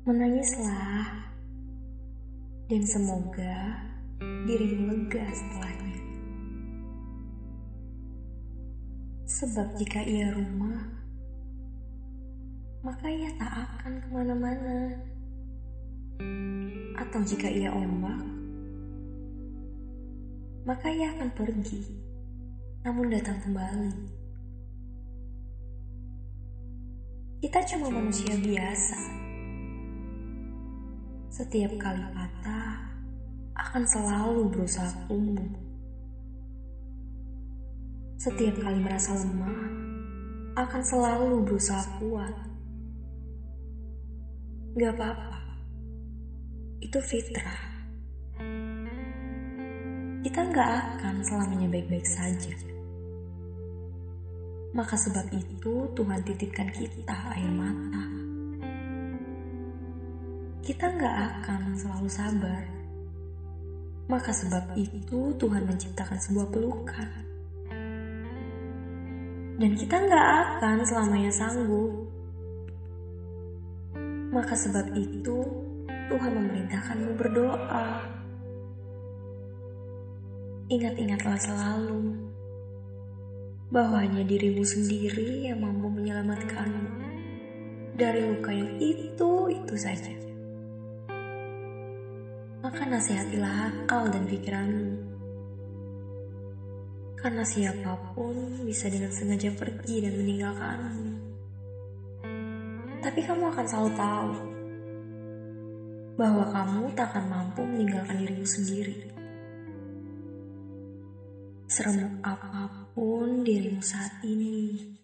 Menangislah, dan semoga dirimu lega setelahnya. Sebab jika ia rumah, maka ia tak akan ke mana-mana. Atau jika ia ombak, maka ia akan pergi, namun datang kembali. Kita cuma manusia biasa setiap kali patah, akan selalu berusaha tumbuh. Setiap kali merasa lemah, akan selalu berusaha kuat. Gak apa-apa, itu fitrah. Kita gak akan selamanya baik-baik saja. Maka sebab itu Tuhan titipkan kita air mata kita nggak akan selalu sabar. Maka sebab itu Tuhan menciptakan sebuah pelukan. Dan kita nggak akan selamanya sanggup. Maka sebab itu Tuhan memerintahkanmu berdoa. Ingat-ingatlah selalu bahwa hanya dirimu sendiri yang mampu menyelamatkanmu dari luka yang itu-itu saja maka nasihatilah akal dan pikiranmu. Karena siapa pun bisa dengan sengaja pergi dan meninggalkanmu. Tapi kamu akan selalu tahu bahwa kamu tak akan mampu meninggalkan dirimu sendiri. Seremuk apa pun dirimu saat ini,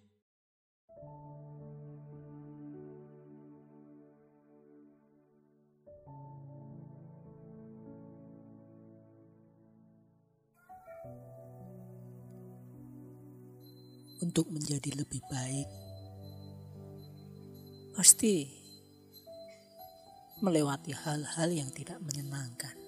untuk menjadi lebih baik, pasti melewati hal-hal yang tidak menyenangkan.